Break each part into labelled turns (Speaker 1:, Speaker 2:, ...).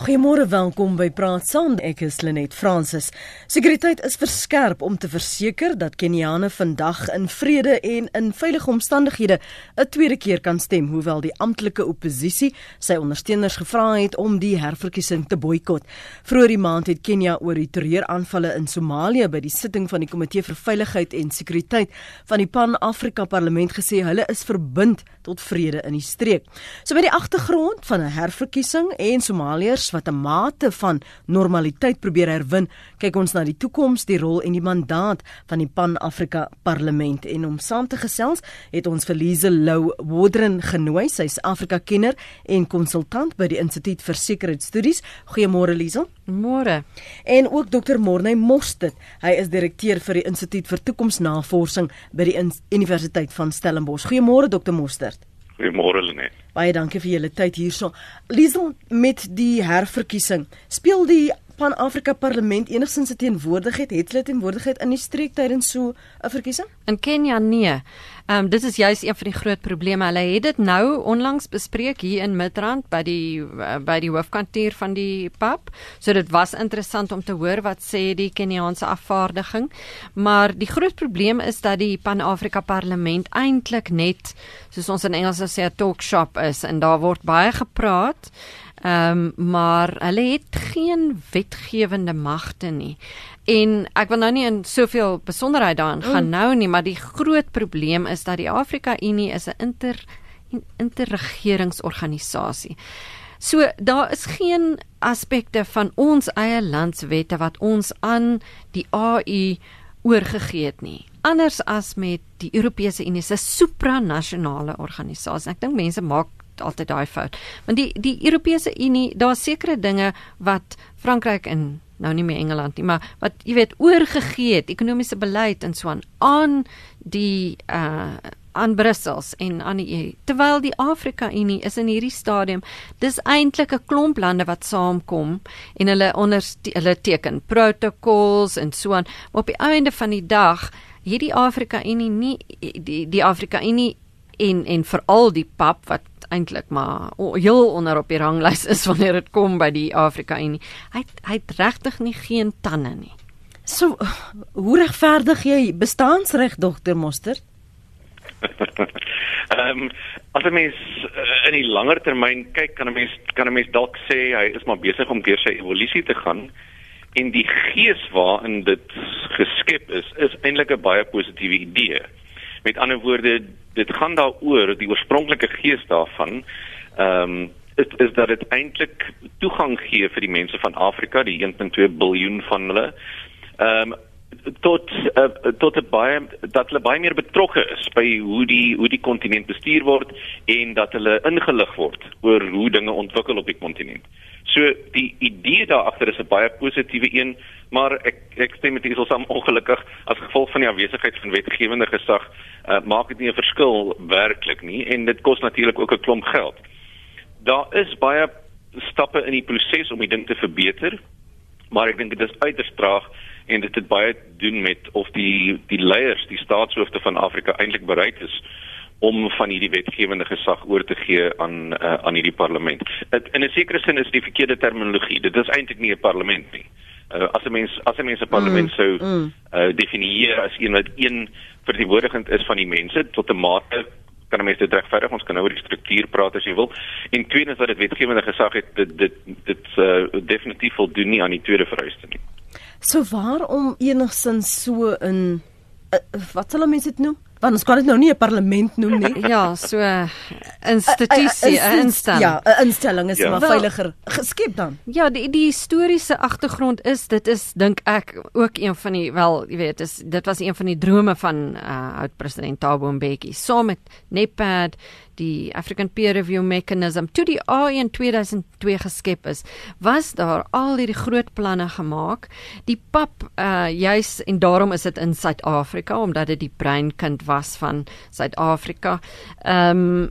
Speaker 1: Goeiemôre, welkom by Praat Saam. Ek is Lenet Fransis. Sekuriteit is verskerp om te verseker dat Keniane vandag in vrede en in veilige omstandighede 'n tweede keer kan stem, hoewel die amptelike oppositie sy ondersteuners gevra het om die herverkiesing te boikot. Vroeger die maand het Kenia oor die terreuraanvalle in Somalië by die sitting van die Komitee vir Veiligheid en Sekuriteit van die Pan-Afrika Parlement gesê hulle is verbind tot vrede in die streek. So by die agtergrond van 'n herverkiesing en Somaliërs wat 'n mate van normaliteit probeer herwin, kyk ons na die toekoms, die rol en die mandaat van die Pan-Afrika Parlement en om saam te gesels, het ons vir Lize Lou Wodren genooi. Sy's Afrika-kenner en konsultant by die Instituut vir Sekuriteitsstudies. Goeiemôre Lize.
Speaker 2: Môre.
Speaker 1: En ook Dr. Morney Mostert. Hy is direkteur vir die Instituut vir Toekomsnavorsing by die Universiteit van Stellenbosch. Goeiemôre Dr. Mostert.
Speaker 3: Goeiemôre Lenet.
Speaker 1: Baie dankie vir julle tyd hierso. Liesel met die herverkiesing. Speel die Pan-Afrika Parlement enigsins 'n teenwoordigheid? Het hulle teenwoordigheid in die streek tydens so 'n verkiesing?
Speaker 2: In Kenia nee. Ehm um, dit is juist een van die groot probleme. Hulle het dit nou onlangs bespreek hier in Midrand by die uh, by die hoofkantoor van die PAP. So dit was interessant om te hoor wat sê die Keniaanse afvaardiging. Maar die groot probleem is dat die Pan-Afrika Parlement eintlik net soos ons in Engels sê 'n talk shop is en daar word baie gepraat. Ehm um, maar hulle het geen wetgewende magte nie. En ek wil nou nie in soveel besonderheid daarin gaan mm. nou nie, maar die groot probleem is dat die Afrika Unie is 'n inter interregeringsorganisasie. So daar is geen aspekte van ons eie landswette wat ons aan die AU oorgegee het nie. Anders as met die Europese Unie se supranasionale organisasie. Ek dink mense maak altyd daai fout. Want die die Europese Unie, daar's sekere dinge wat Frankryk en nou nie meer Engeland nie, maar wat jy weet oorgegee het ekonomiese beleid en so aan aan die uh aan Brussels en aan die EU. Terwyl die Afrika Unie is in hierdie stadium, dis eintlik 'n klomp lande wat saamkom en hulle onder hulle teken protokols en so aan. Maar op die einde van die dag hierdie Afrika Unie nie die die Afrika Unie en en veral die pap wat eintlik maar heel onder op die ranglys is wanneer dit kom by die Afrika Unie. Hy hy het regtig nie geen tande nie.
Speaker 1: So hoe regverdig jy bestaansreg dokter Moster?
Speaker 3: Ehm um, as 'n mens uh, in die langer termyn kyk, kan 'n mens kan 'n mens dalk sê hy is maar besig om deur sy evolusie te gaan en die gees waarin dit geskep is, is eintlik 'n baie positiewe idee. Met ander woorde, dit gaan daaroor die oorspronklike gees daarvan ehm um, is, is dat dit eintlik toegang gee vir die mense van Afrika, die 1.2 miljard van hulle. Ehm um, tot uh, tot 'n baie dat hulle baie meer betrokke is by hoe die hoe die kontinent bestuur word en dat hulle ingelig word oor hoe dinge ontwikkel op die kontinent. So die idee daar agter is 'n baie positiewe een, maar ek ek stem met Isel saam ongelukkig as gevolg van die afwesigheid van wetgewende gesag, uh, maak dit nie 'n verskil werklik nie en dit kos natuurlik ook 'n klomp geld. Daar is baie stappe in die proses om die ding te verbeter, maar ek dink dit is uiters traag en dit het baie doen met of die die leiers, die staatshoofde van Afrika eintlik bereid is om van hierdie wetgewende gesag oor te gee aan uh, aan hierdie parlement. Dit in 'n sekere sin is die verkeerde terminologie. Dit is eintlik nie 'n parlement nie. Uh, as 'n mens as 'n mens 'n parlement mm, sou mm. uh, definieer as een wat een verteenwoordigend is van die mense tot 'n mate kan mense dit regverdig ons kan nou oor die struktuur praat as jy wil. En tweedens dat dit wetgewende gesag het dit dit dit uh, definitief voldoen nie aan die tweede vereiste nie.
Speaker 1: So waarom enigsins so in uh, wat sal mense dit noem? Want ons kan dit nou nie 'n parlement noem nie.
Speaker 2: Ja, so 'n institusie, 'n instelling.
Speaker 1: Ja, 'n instelling is ja. maar veiliger geskep dan.
Speaker 2: Ja, die die historiese agtergrond is dit is dink ek ook een van die wel, jy weet, is dit was een van die drome van uh oud president Thabo Mbeki saam met NEPAD die African Peer Review Mechanism toe die AI in 2002 geskep is, was daar al hierdie groot planne gemaak. Die pap uh juis en daarom is dit in Suid-Afrika omdat dit die breinkind was van Suid-Afrika. Ehm um,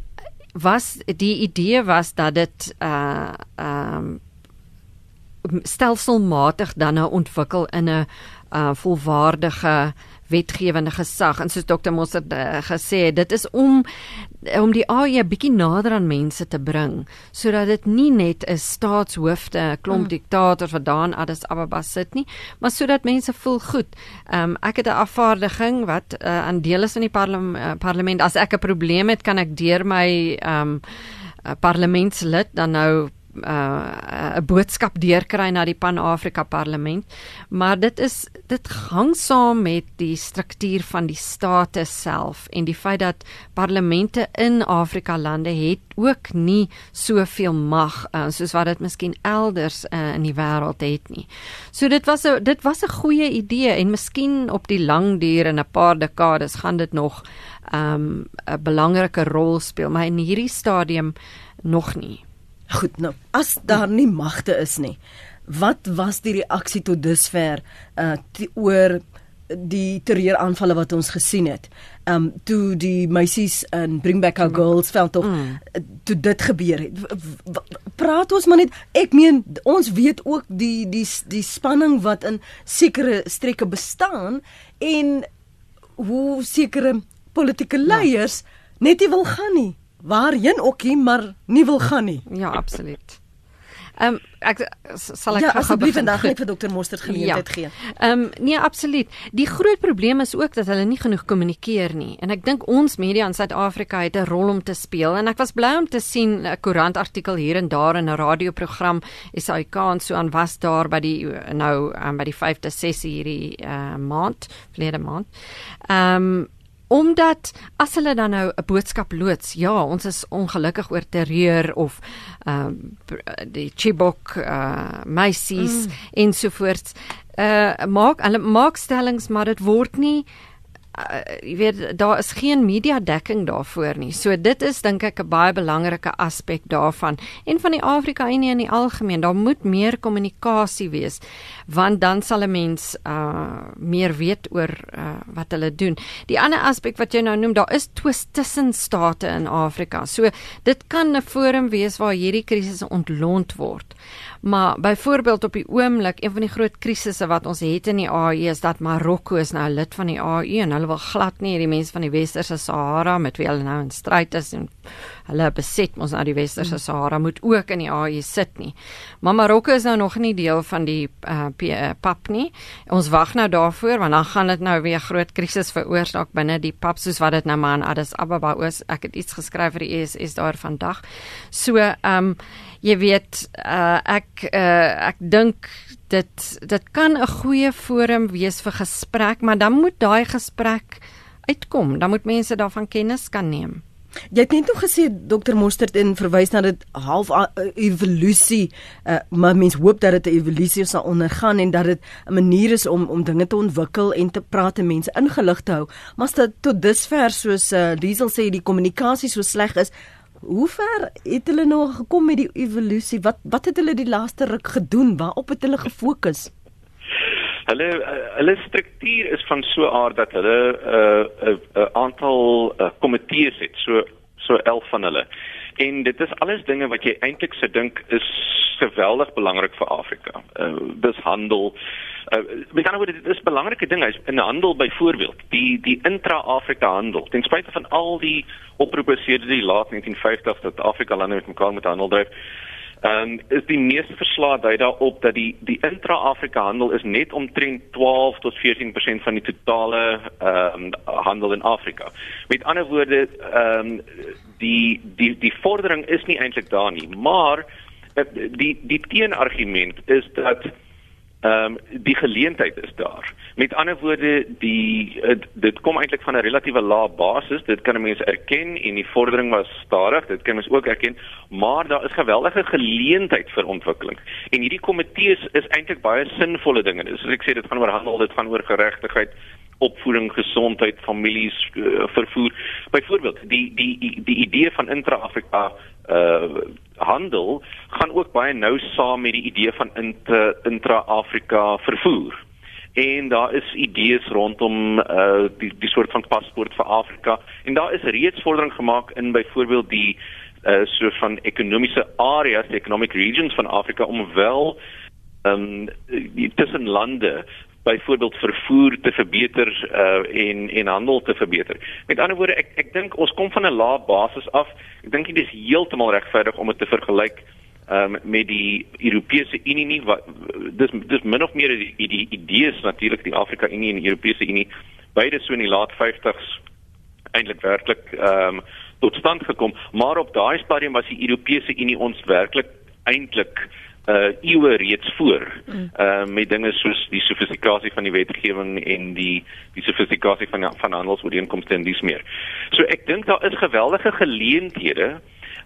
Speaker 2: was die idee was dat dit uh ehm um, stelselmatig dan nou ontwikkel in 'n uh, volwaardige wetgewende gesag en soos Dr. Mosser uh, gesê het dit is om om die AE bietjie nader aan mense te bring sodat dit nie net 'n staatshoofde 'n klomp mm. diktators wat daar in Addis Ababa sit nie maar sodat mense voel goed um, ek het 'n afvaardiging wat uh, aan deel is in die parlement, uh, parlement as ek 'n probleem het kan ek deur my um, parlementslid dan nou uh 'n boodskap deurkry na die Pan-Afrika Parlement, maar dit is dit hang saam met die struktuur van die state self en die feit dat parlemente in Afrika lande het ook nie soveel mag uh, soos wat dit miskien elders uh, in die wêreld het nie. So dit was 'n dit was 'n goeie idee en miskien op die lang duur in 'n paar dekades gaan dit nog 'n um, 'n belangrike rol speel, maar in hierdie stadium nog nie.
Speaker 1: Goed, nou, as daar nie magte is nie, wat was die reaksie tot dusver uh die, oor die terreuraanvalle wat ons gesien het? Um toe die meisies in Bring Back Our Girls veld tog mm. toe dit gebeur het. Praat ons maar net. Ek meen ons weet ook die die die spanning wat in sekere streke bestaan en hoe sekere politieke ja. leiers ja. net nie wil gaan nie waarheen ookie maar nie wil gaan nie.
Speaker 2: Ja, absoluut. Ehm um, ek sal ek
Speaker 1: ja, asseblief vandag net vir dokter Mostert geleentheid ja. gee.
Speaker 2: Ehm um, nee, absoluut. Die groot probleem is ook dat hulle nie genoeg kommunikeer nie. En ek dink ons media in Suid-Afrika het 'n rol om te speel en ek was bly om te sien 'n koerantartikel hier en daar in 'n radioprogram SAK en so aan was daar by die nou um, by die 5de sessie hierdie uh, maand, verlede maand. Ehm um, omdat as hulle dan nou 'n boodskap loods, ja, ons is ongelukkig oor terreur of ehm uh, die Chibok uh meisies mm. ensovoorts. Uh maak hulle maak stellings maar dit word nie uh, jy weet daar is geen media dekking daarvoor nie. So dit is dink ek 'n baie belangrike aspek daarvan en van die Afrika Unie in die algemeen. Daar moet meer kommunikasie wees want dan sal 'n mens uh meer weet oor uh, wat hulle doen. Die ander aspek wat jy nou noem, daar is twist tussen state in Afrika. So dit kan 'n forum wees waar hierdie krisisse ontlont word. Maar byvoorbeeld op die oomblik, een van die groot krisisse wat ons het in die AU is dat Marokko is nou lid van die AU en hulle wil glad nie hierdie mense van die Westerse Sahara met wie hulle nou in stryd is en hulle beset ons nou die Westerse. Sahara moet ook in die AU sit nie. Maar Marokko is nou nog nie deel van die uh, PAP nie. Ons wag nou daarvoor want dan gaan dit nou weer groot krisis veroorsaak binne die PAP soos wat dit nou maar in Addis Ababa is. Ek het iets geskryf vir die ESS daar vandag. So, ehm um, jy weet uh, ek uh, ek dink dit dit kan 'n goeie forum wees vir gesprek, maar dan moet daai gesprek uitkom. Dan moet mense daarvan kennis kan neem.
Speaker 1: Jy het net nog gesê dokter Mostert en verwys na dit half uh, evolusie, uh, maar mens hoop dat dit 'n evolusie sal ondergaan en dat dit 'n manier is om om dinge te ontwikkel en te praat en mense ingelig te hou. Maar as dit tot dusver soos uh, Diesel sê die kommunikasie so sleg is, Hoe ver het hulle nou gekom met die evolusie? Wat wat het hulle die laaste ruk gedoen? Waarop het hulle gefokus?
Speaker 3: Hulle uh, hulle struktuur is van so 'n aard dat hulle 'n uh, 'n uh, uh, aantal uh, komitees het, so so 11 van hulle. En dit is alles dinge wat jy eintlik se dink is geweldig belangrik vir Afrika. Uh, dis handel, Uh, met ander woorde dit is 'n belangrike ding is in handel byvoorbeeld die die intra-Afrika handel ten spyte van al die oproepe sedert die laat 1950s dat Afrika lande met mekaar moet handel dryf en um, is die meeste verslae dui daarop dat die die intra-Afrika handel is net omtrent 12 tot 14% van die totale ehm um, handel in Afrika. Met ander woorde ehm um, die die die vordering is nie eintlik daar nie, maar uh, die die teenargument is dat Ehm um, die geleentheid is daar. Met ander woorde, die dit kom eintlik van 'n relatiewe lae basis. Dit kan mense erken en die vordering was stadig. Dit kan ons ook erken, maar daar is geweldige geleentheid vir ontwikkeling. En hierdie komitees is eintlik baie sinvolle dinge. Dis soos ek sê, dit gaan oor handel, dit gaan oor geregtigheid, opvoeding, gesondheid, families, uh, vervoer. Byvoorbeeld, die die die idee van intra-Afrika uh handel gaan ook baie nou saam met die idee van intra-Afrika vervoer. En daar is idees rondom uh die die soort van paspoort vir Afrika en daar is reeds vordering gemaak in byvoorbeeld die uh soort van ekonomiese areas, economic regions van Afrika om wel ehm um, tussen lande byvoorbeeld vervoer te verbeter uh, en en handel te verbeter. Met ander woorde, ek ek dink ons kom van 'n lae basis af. Ek dink dit is heeltemal regverdig om dit te vergelyk um, met die Europese Unie nie wat dis dis min of meer die die idees natuurlik die Afrika Unie en die Europese Unie beide so in die laat 50s eintlik werklik ehm um, tot stand gekom maar op daai stadium was die Europese Unie ons werklik eintlik uh eeue reeds voor mm. uh met dinge soos die sofistikasie van die wetgewing en die die sofistikasie van van handelsooreenkomste en dis meer. So ek dink daar is geweldige geleenthede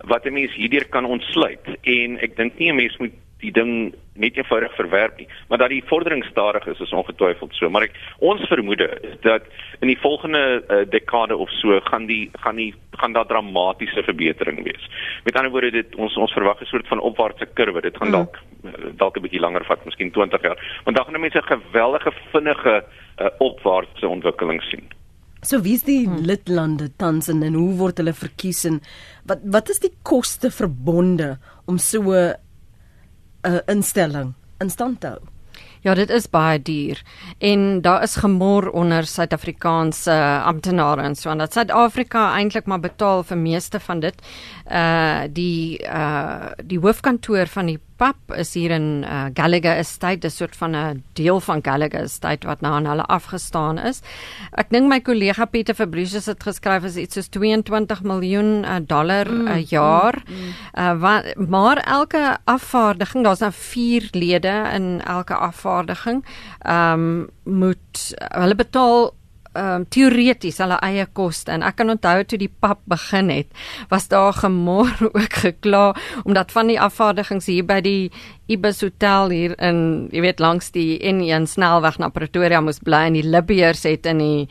Speaker 3: wat 'n mens hierdeur kan ontsluit en ek dink nie 'n mens moet die ding net eenvoudig verwerp nie, maar dat die vordering stadig is is ongetwyfeld so, maar ek ons vermoede is dat in die volgende uh, dekade of so gaan die gaan die gaan daar dramatiese verbetering wees. Met ander woorde dit ons ons verwag 'n soort van opwaartse kurwe. Dit gaan dalk mm. dalk 'n bietjie langer vat, miskien 20 jaar, want dan gaan mense 'n geweldige vinnige uh, opwaartse ontwikkeling sien.
Speaker 1: So wie is die hmm. lidlande tans en, en hoe word hulle verkies en wat wat is die koste verbonde om so 'n uh, instelling in stand te hou?
Speaker 2: Ja, dit is baie duur. En daar is gemor onder Suid-Afrikaanse amptenare en so en dat Suid-Afrika eintlik maar betaal vir meeste van dit. Uh die uh die hoofkantoor van die pap is hier in uh, Gallagher Estate, 'n soort van 'n deel van Gallagher Estate wat nou aan hulle afgestaan is. Ek dink my kollega Pieter Fabricius het geskryf as iets soos 22 miljoen uh, dollar 'n uh, jaar. Mm, mm. Uh, wat, maar elke afvaardiging, daar's nou 4 lede in elke afvaardiging, ehm um, moet hulle betaal ehm um, teoreties hulle eie koste. En ek kan onthou toe die pap begin het was daar gemor ook gekla omdat van die afvaardigings hier by die Ibis Hotel hier in jy weet langs die N1 snelweg na Pretoria moes bly en die Libiërs het in die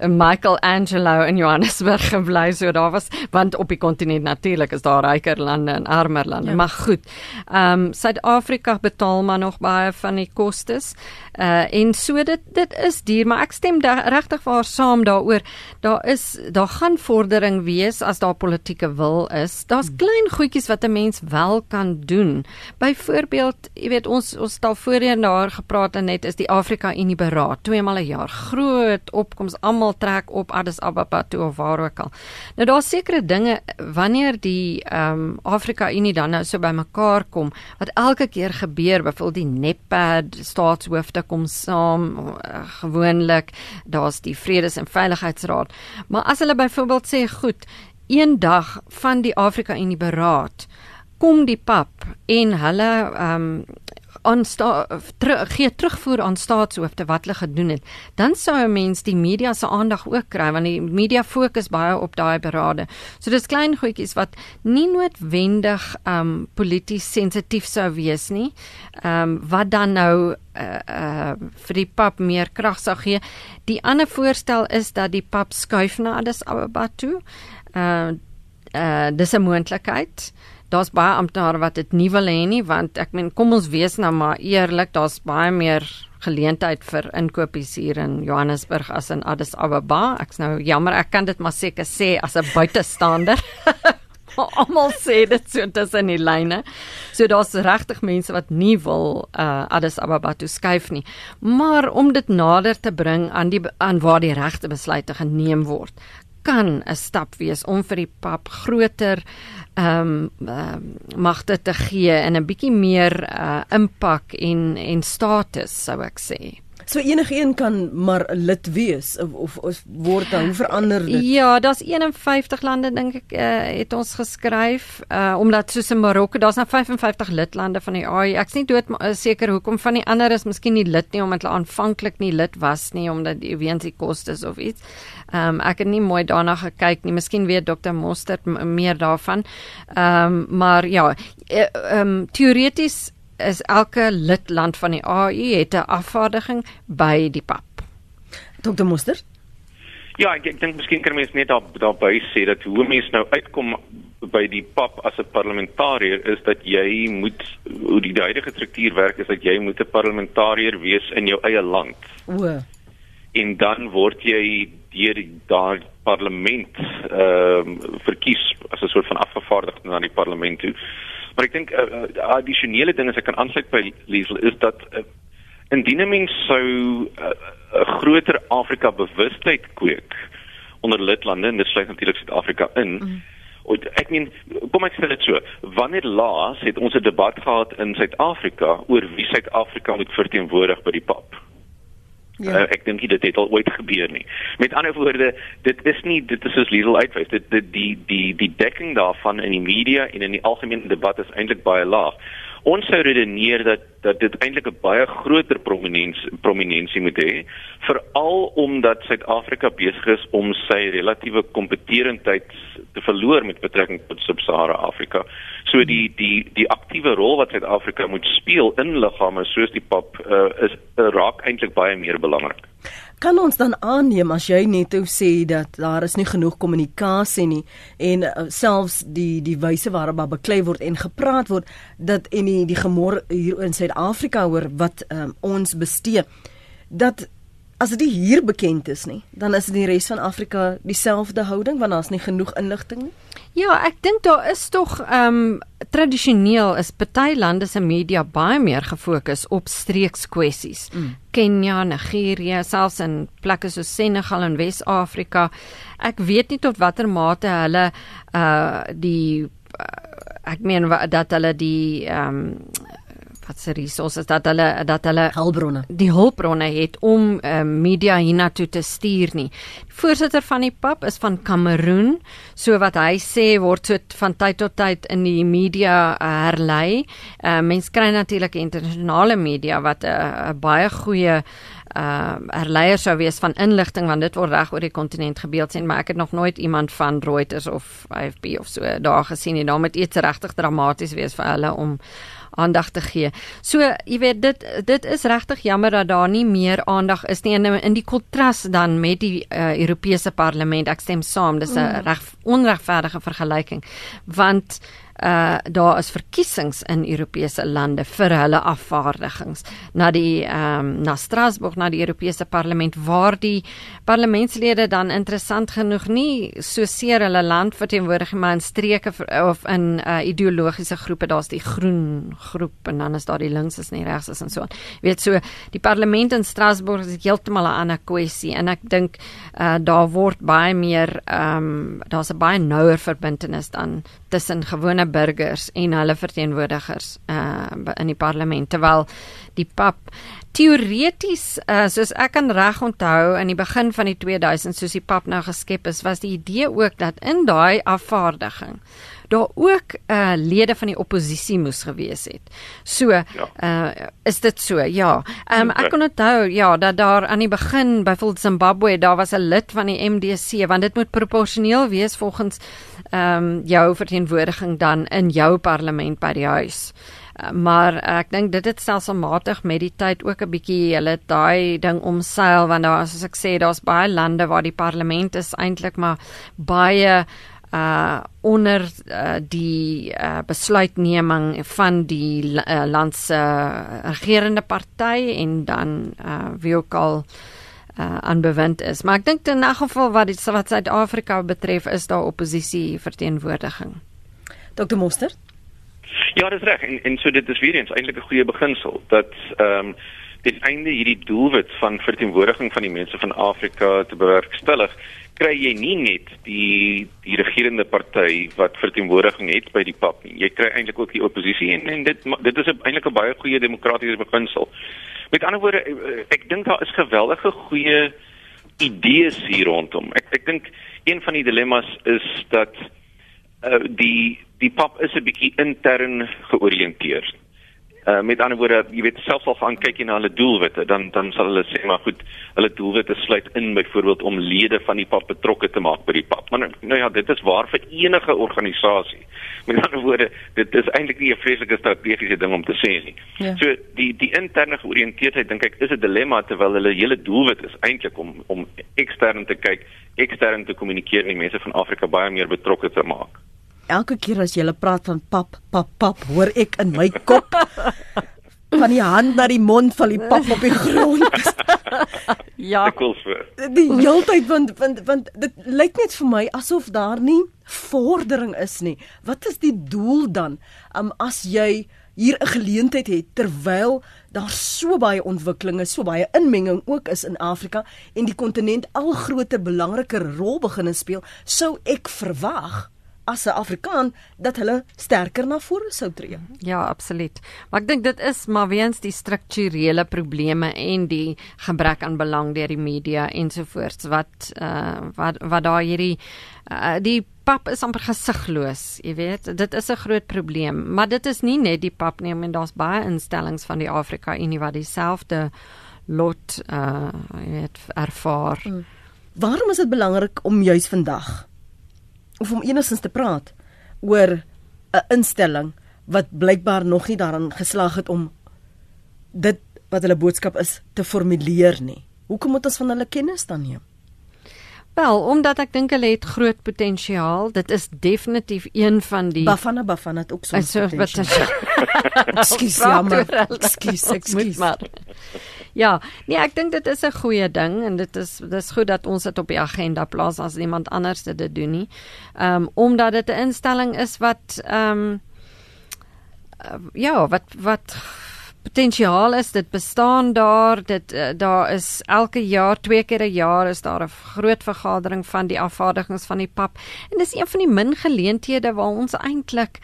Speaker 2: Michelangelo in Johannesburg gebly so daar was want op die kontinent natuurlik is daar ryker lande en armer lande ja. maar goed. Ehm um, Suid-Afrika betaal maar nog baie van die kostes. Uh en so dit dit is duur maar ek stem regtig waar saam daaroor. Daar is daar gaan vordering wees as daar politieke wil is. Daar's hmm. klein goedjies wat 'n mens wel kan doen. Byvoorbeeld, jy weet ons ons het al voorheen daar gepraat en net is die Afrika Unie beraad twee maal 'n jaar. Groot opkoms almal almal trek op Addis Ababa toe of waar ook al. Nou daar's sekere dinge wanneer die ehm um, Afrika Unie dan nou so bymekaar kom wat elke keer gebeur, byvoorbeeld die NEPAD staatshoofde kom saam uh, gewoonlik, daar's die Vredes- en Veiligheidsraad. Maar as hulle byvoorbeeld sê goed, een dag van die Afrika Unie beraad kom die pap en hulle ehm um, aan ter, gee terugvoer aan staatshoofde wat hulle gedoen het, dan sou 'n mens die media se aandag ook kry want die media fokus baie op daai berade. So dis klein goedjies wat nie noodwendig um polities sensitief sou wees nie. Um wat dan nou uh, uh vir die pap meer krag sou gee. Die ander voorstel is dat die pap skuif na Addis Ababa toe. Uh uh dis 'n moontlikheid daar's baie amptenare wat dit nie wil hê nie want ek meen kom ons wees nou maar eerlik daar's baie meer geleentheid vir inkopies hier in Johannesburg as in Addis Ababa. Ek's nou jammer ek kan dit maar seker sê as 'n buitestander. Almal sê dit so tussen die lyne. So daar's regtig mense wat nie wil uh, Addis Ababa toe skuif nie. Maar om dit nader te bring aan die aan waar die regte besluite geneem word kan 'n stap wees om vir die pap groter ehm um, uh, magte te gee en 'n bietjie meer uh, impak en en status sou ek sê.
Speaker 1: So enige een kan maar lid wees of of, of word dan verander dit?
Speaker 2: Ja, daar's 51 lande dink ek uh, het ons geskryf uh, omdat soos in Marokko, daar's nou 55 lidlande van die AU. Ek's nie dood uh, seker hoekom van die ander is miskien nie lid nie omdat hulle aanvanklik nie lid was nie omdat die weens die kostes of iets. Ehm um, ek het nie mooi daarna gekyk nie. Miskien weet dokter Mostert meer daarvan. Ehm um, maar ja, eh, ehm um, teoreties is elke lidland van die AU het 'n afvaardiging by die PAP.
Speaker 1: Dokter Mostert
Speaker 3: Ja, ek, ek dink miskien kan mens net daar daarby sê dat hoe mense nou uitkom by die pap as 'n parlementariër is dat jy moet hoe die huidige struktuur werk is dat jy moet 'n parlementariër wees in jou eie land.
Speaker 1: O.
Speaker 3: En dan word jy deur daai parlement ehm uh, verkies as 'n soort van afgevaardigde na die parlement toe. Maar ek dink 'n uh, uh, addisionele ding as ek kan aansluit by Liesel is dat uh, indien 'n mens sou 'n uh, groter Afrika bewustheid kweek onder lidlande en dit sluit natuurlik Suid-Afrika in. Mm. Ek meen, kom ek sê dit so, wanneer laas het ons 'n debat gehad in Suid-Afrika oor wie Suid-Afrika moet verteenwoordig by die PAP? Ja. Uh, ek dink dit het al ooit gebeur nie. Met ander woorde, dit is nie dit is soos legal uitwys. Dit die die die die dekking daarvan in die media en in die algemene debat is eintlik baie laag. Ons sou redeneer dat dat dit eintlik 'n baie groter prominensie prominensie moet hê, veral omdat Suid-Afrika besig is om sy relatiewe kompetitiwiteit te verloor met betrekking tot Sub-Sahara Afrika. So die die die aktiewe rol wat Suid-Afrika moet speel in liggame soos die PAP uh, is uh, raak eintlik baie meer belangrik.
Speaker 1: Kan ons dan aanneem as jy net sê dat daar is nie genoeg kommunikasie nie en uh, selfs die die wyse waarop daar beklei word en gepraat word dat en die, die gemor hier in Suid-Afrika oor wat um, ons bestee dat as dit hier bekend is nie, dan is dit die res van Afrika dieselfde houding want daar's nie genoeg inligting nie.
Speaker 2: Ja, ek dink daar is tog ehm um, tradisioneel is party lande se media baie meer gefokus op streekskwessies. Mm. Kenia, Nigerië, selfs in plekke soos Senegal en Wes-Afrika. Ek weet nie tot watter mate hulle uh die uh, ek meen dat hulle die ehm um, wat se resources dat hulle dat hulle
Speaker 1: hulpbronne
Speaker 2: die hulpbronne het om uh, media hiernatoe te stuur nie. Die voorsitter van die PAP is van Kameroen, so wat hy sê word so van tyd tot tyd in die media uh, herlei. Uh, Mense kry natuurlik internasionale media wat 'n uh, baie goeie uh herleier sou wees van inligting want dit word reg oor die kontinent gebeeld sien maar ek het nog nooit iemand van Reuters of AFP of so daar gesien nie. Daar moet iets regtig dramaties wees vir hulle om aandag te gee. So, jy weet dit dit is regtig jammer dat daar nie meer aandag is nie in in die kontras dan met die uh, Europese Parlement. Ek stem saam, dis 'n mm. reg onregverdige vergelyking want uh daar is verkiesings in Europese lande vir hulle afvaardigings na die ehm um, na Strasbourg na die Europese Parlement waar die parlementslede dan interessant genoeg nie so seer hulle land verteenwoordig maar in streke of in uh ideologiese groepe daar's die groen groep en dan is daar die links is nie regs is en so. Jy weet so die parlement in Strasbourg is heeltemal 'n ander kwessie en ek dink uh daar word baie meer ehm um, daar's 'n baie nouer verbintenis dan tussen gewone burgers en hulle verteenwoordigers uh in die parlement. Terwyl die pap teoreties uh, soos ek kan reg onthou in die begin van die 2000 soos die pap nou geskep is was die idee ook dat in daai afvaardiging daar ook uh lede van die oppositie moes gewees het. So ja. uh is dit so? Ja. Ehm um, ek kan onthou ja dat daar aan die begin byvoorbeeld Zimbabwe daar was 'n lid van die MDC want dit moet proporsioneel wees volgens ehm um, jou verteenwoordiging dan in jou parlement by die huis. Uh, maar ek dink dit het stelselmatig met die tyd ook 'n bietjie hulle daai ding omseil want daar soos ek sê daar's baie lande waar die parlement is eintlik maar baie uh onder uh, die uh, besluitneming van die uh, land se uh, regerende party en dan uh, wie ook al uh aanbewind is. Maar ek dink in 'n geval wat dit wat Suid-Afrika betref is daar oppositie verteenwoordiging.
Speaker 1: Dr. Moster?
Speaker 3: Ja, dis reg. En, en so dit is weer eens eintlik 'n goeie beginsel dat ehm um, ten einde hierdie doelwit van verteenwoordiging van die mense van Afrika te bewerkstellig kry jy nie net die die regerende party wat verteenwoordiging het by die PAP nie. Jy kry eintlik ook die oppositie en, en dit dit is eintlik 'n baie goeie demokratiese beginsel. Met ander woorde, eh, ek dink daar is geweldige goeie idees hier rondom. Ek ek dink een van die dilemma's is dat uh, die die PAP is 'n bietjie intern georiënteerd. Uh, met ander woorde, jy weet selfs al gaan kyk jy na hulle doelwitte, dan dan sal hulle sê maar goed, hulle doelwitte sluit in byvoorbeeld om lede van die pap betrokke te maak by die pap. Maar nou ja, dit is waar vir enige organisasie. Met ander woorde, dit is eintlik nie 'n vreeslike strategiese ding om te sê nie. Ja. So die die interne georiënteerdheid dink ek is 'n dilemma terwyl hulle hele doelwit is eintlik om om ekstern te kyk, ekstern te kommunikeer en mense van Afrika baie meer betrokke te maak
Speaker 1: elke keer as jy praat van pap, pap, pap, hoor ek in my kop van die hand na die mond van die pap op die grond.
Speaker 3: ja. Ek wil vir
Speaker 1: die heeltyd want want want dit lyk net vir my asof daar nie vordering is nie. Wat is die doel dan? Um as jy hier 'n geleentheid het terwyl daar so baie ontwikkelinge, so baie inmenging ook is in Afrika en die kontinent al groter belangriker rol begin speel, sou ek verwag as 'n Afrikaan dat hulle sterker na vore sou tree.
Speaker 2: Ja, absoluut. Maar ek dink dit is maar weens die strukturele probleme en die gebrek aan belang deur die media ensovoorts wat uh wat wat daar hierdie uh, die pap is amper gesigloos, jy weet. Dit is 'n groot probleem, maar dit is nie net die pap nie, men daar's baie instellings van die Afrika Unie wat dieselfde lot uh jy weet ervaar. Hmm.
Speaker 1: Waarom is dit belangrik om juis vandag of om enigstens te praat oor 'n instelling wat blykbaar nog nie daaraan geslaag het om dit wat hulle boodskap is te formuleer nie. Hoekom moet ons van hulle kennis dan neem?
Speaker 2: Wel, omdat ek dink hulle het groot potensiaal. Dit is definitief een van die
Speaker 1: Bafana Bafana het ook so potensiaal.
Speaker 2: Ekskuus, jammer. Ekskuus, ekskuus. Ja, nee, ek dink dit is 'n goeie ding en dit is dis goed dat ons dit op die agenda plaas as iemand anders dit doen nie. Ehm um, omdat dit 'n instelling is wat ehm um, uh, ja, wat wat potensiaal is, dit bestaan daar, dit uh, daar is elke jaar, twee keer 'n jaar is daar 'n groot vergadering van die afvaardigings van die pap. En dis een van die min geleenthede waar ons eintlik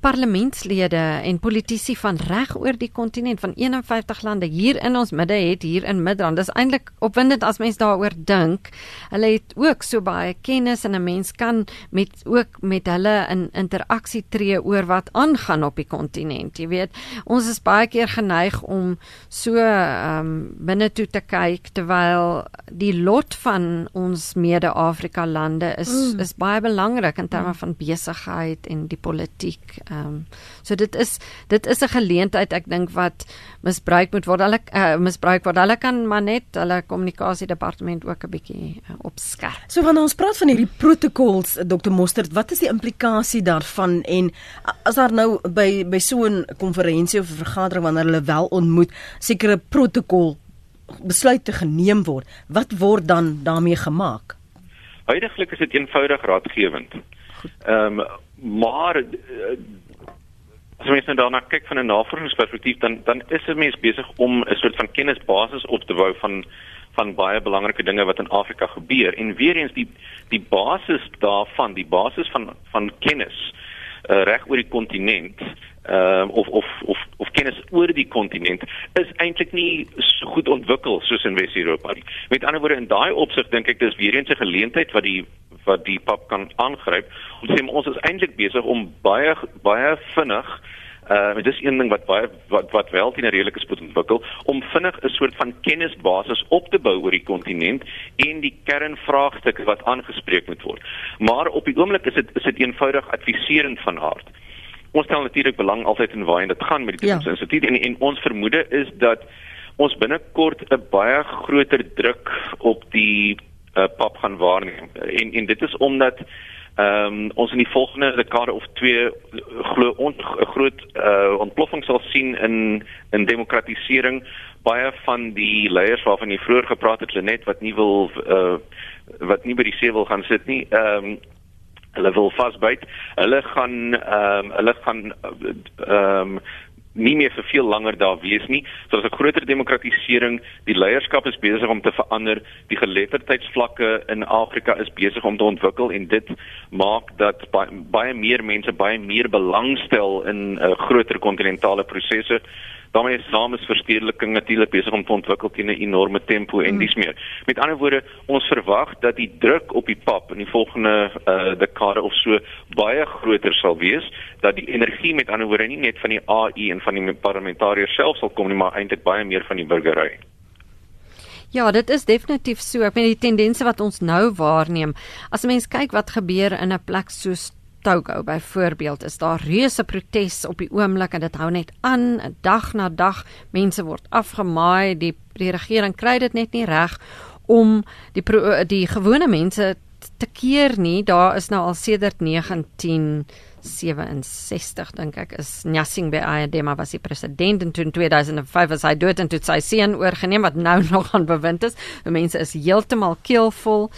Speaker 2: parlementslede en politici van reg oor die kontinent van 51 lande hier in ons midde het hier in Midrand. Dis eintlik opwindend as mens daaroor dink. Hulle het ook so baie kennis en 'n mens kan met ook met hulle in interaksie tree oor wat aangaan op die kontinent. Jy weet, ons is baie keer geneig om so ehm um, binne toe te kyk terwyl die lot van ons mede-Afrika lande is mm. is baie belangrik in terme van besigheid en die politiek Ehm um, so dit is dit is 'n geleentheid ek dink wat misbruik moet word. Hulle uh, misbruik word. Hulle kan maar net hulle kommunikasiedepartement ook 'n bietjie uh, opskerp.
Speaker 1: So wanneer ons praat van hierdie protokols Dr Mostert, wat is die implikasie daarvan en as daar nou by by so 'n konferensie of vergadering wanneer hulle wel ontmoet sekere protokol besluite geneem word, wat word dan daarmee gemaak?
Speaker 3: Huidiglik is dit eenvoudig raadgewend. Ehm um, maar uh, as mens nou daarna kyk van 'n navorsingsperspektief dan dan is 'n mens besig om 'n soort van kennisbasis op te bou van van baie belangrike dinge wat in Afrika gebeur. En weer eens die die basis daarvan die basis van van kennis uh, reg oor die kontinent uh, of of of of kennis oor die kontinent is eintlik nie so goed ontwikkel soos in Wes-Europa nie. Met ander woorde in daai opsig dink ek dis weer eens 'n geleentheid wat die wat die pap kan aangryp. Ons sê ons is eintlik besig om baie baie vinnig uh dit is een ding wat baie wat wat wel teen 'n redelike spoed ontwikkel om vinnig 'n soort van kennisbasis op te bou oor die kontinent en die kernvraagstukke wat aangespreek moet word. Maar op die oomblik is dit is dit eenvoudig adviserend van aard. Ons stel natuurlik belang altyd in waar dit gaan met die Toekoms ja. Instituut en en ons vermoede is dat ons binnekort 'n baie groter druk op die uh, pap gaan waarneem. En en dit is omdat ehm um, ons in die volgende dekade of twee glo 'n groot uh, ontploffing sal sien in in demokratisering baie van die leiers waarvan jy vroeër gepraat het Lenet wat nie wil uh, wat nie by die see wil gaan sit nie ehm um, hulle wil vasbyt. Hulle gaan ehm um, hulle gaan ehm um, nie meer vir veel langer daar wees nie. So daar's 'n groter demokratisering, die leierskap is besig om te verander, die geletterdheidsvlakke in Afrika is besig om te ontwikkel en dit maak dat baie, baie meer mense baie meer belangstel in 'n uh, groter kontinentale prosesse daarmee is saam is verstedeliking natuurlik besig om te ontwikkel teen 'n enorme tempo en hmm. dis meer. Met ander woorde, ons verwag dat die druk op die pap in die volgende uh, dekade of so baie groter sal wees, dat die energie met ander woorde nie net van die AI en van die parlementariërs self sal kom nie, maar eintlik baie meer van die burgery.
Speaker 2: Ja, dit is definitief so. Ek meen die tendense wat ons nou waarneem. As 'n mens kyk wat gebeur in 'n plek soos Togo byvoorbeeld is daar reuse protes op die oomblik en dit hou net aan dag na dag mense word afgemaai die die regering kry dit net nie reg om die die gewone mense te keer nie. Daar is nou al sedert 19 67 dink ek is Nyasingbe Ayadema was die president en toe in 2005 was hy dood en toe sy seun oorgeneem wat nou nog aan bewind is. Die mense is heeltemal keelvol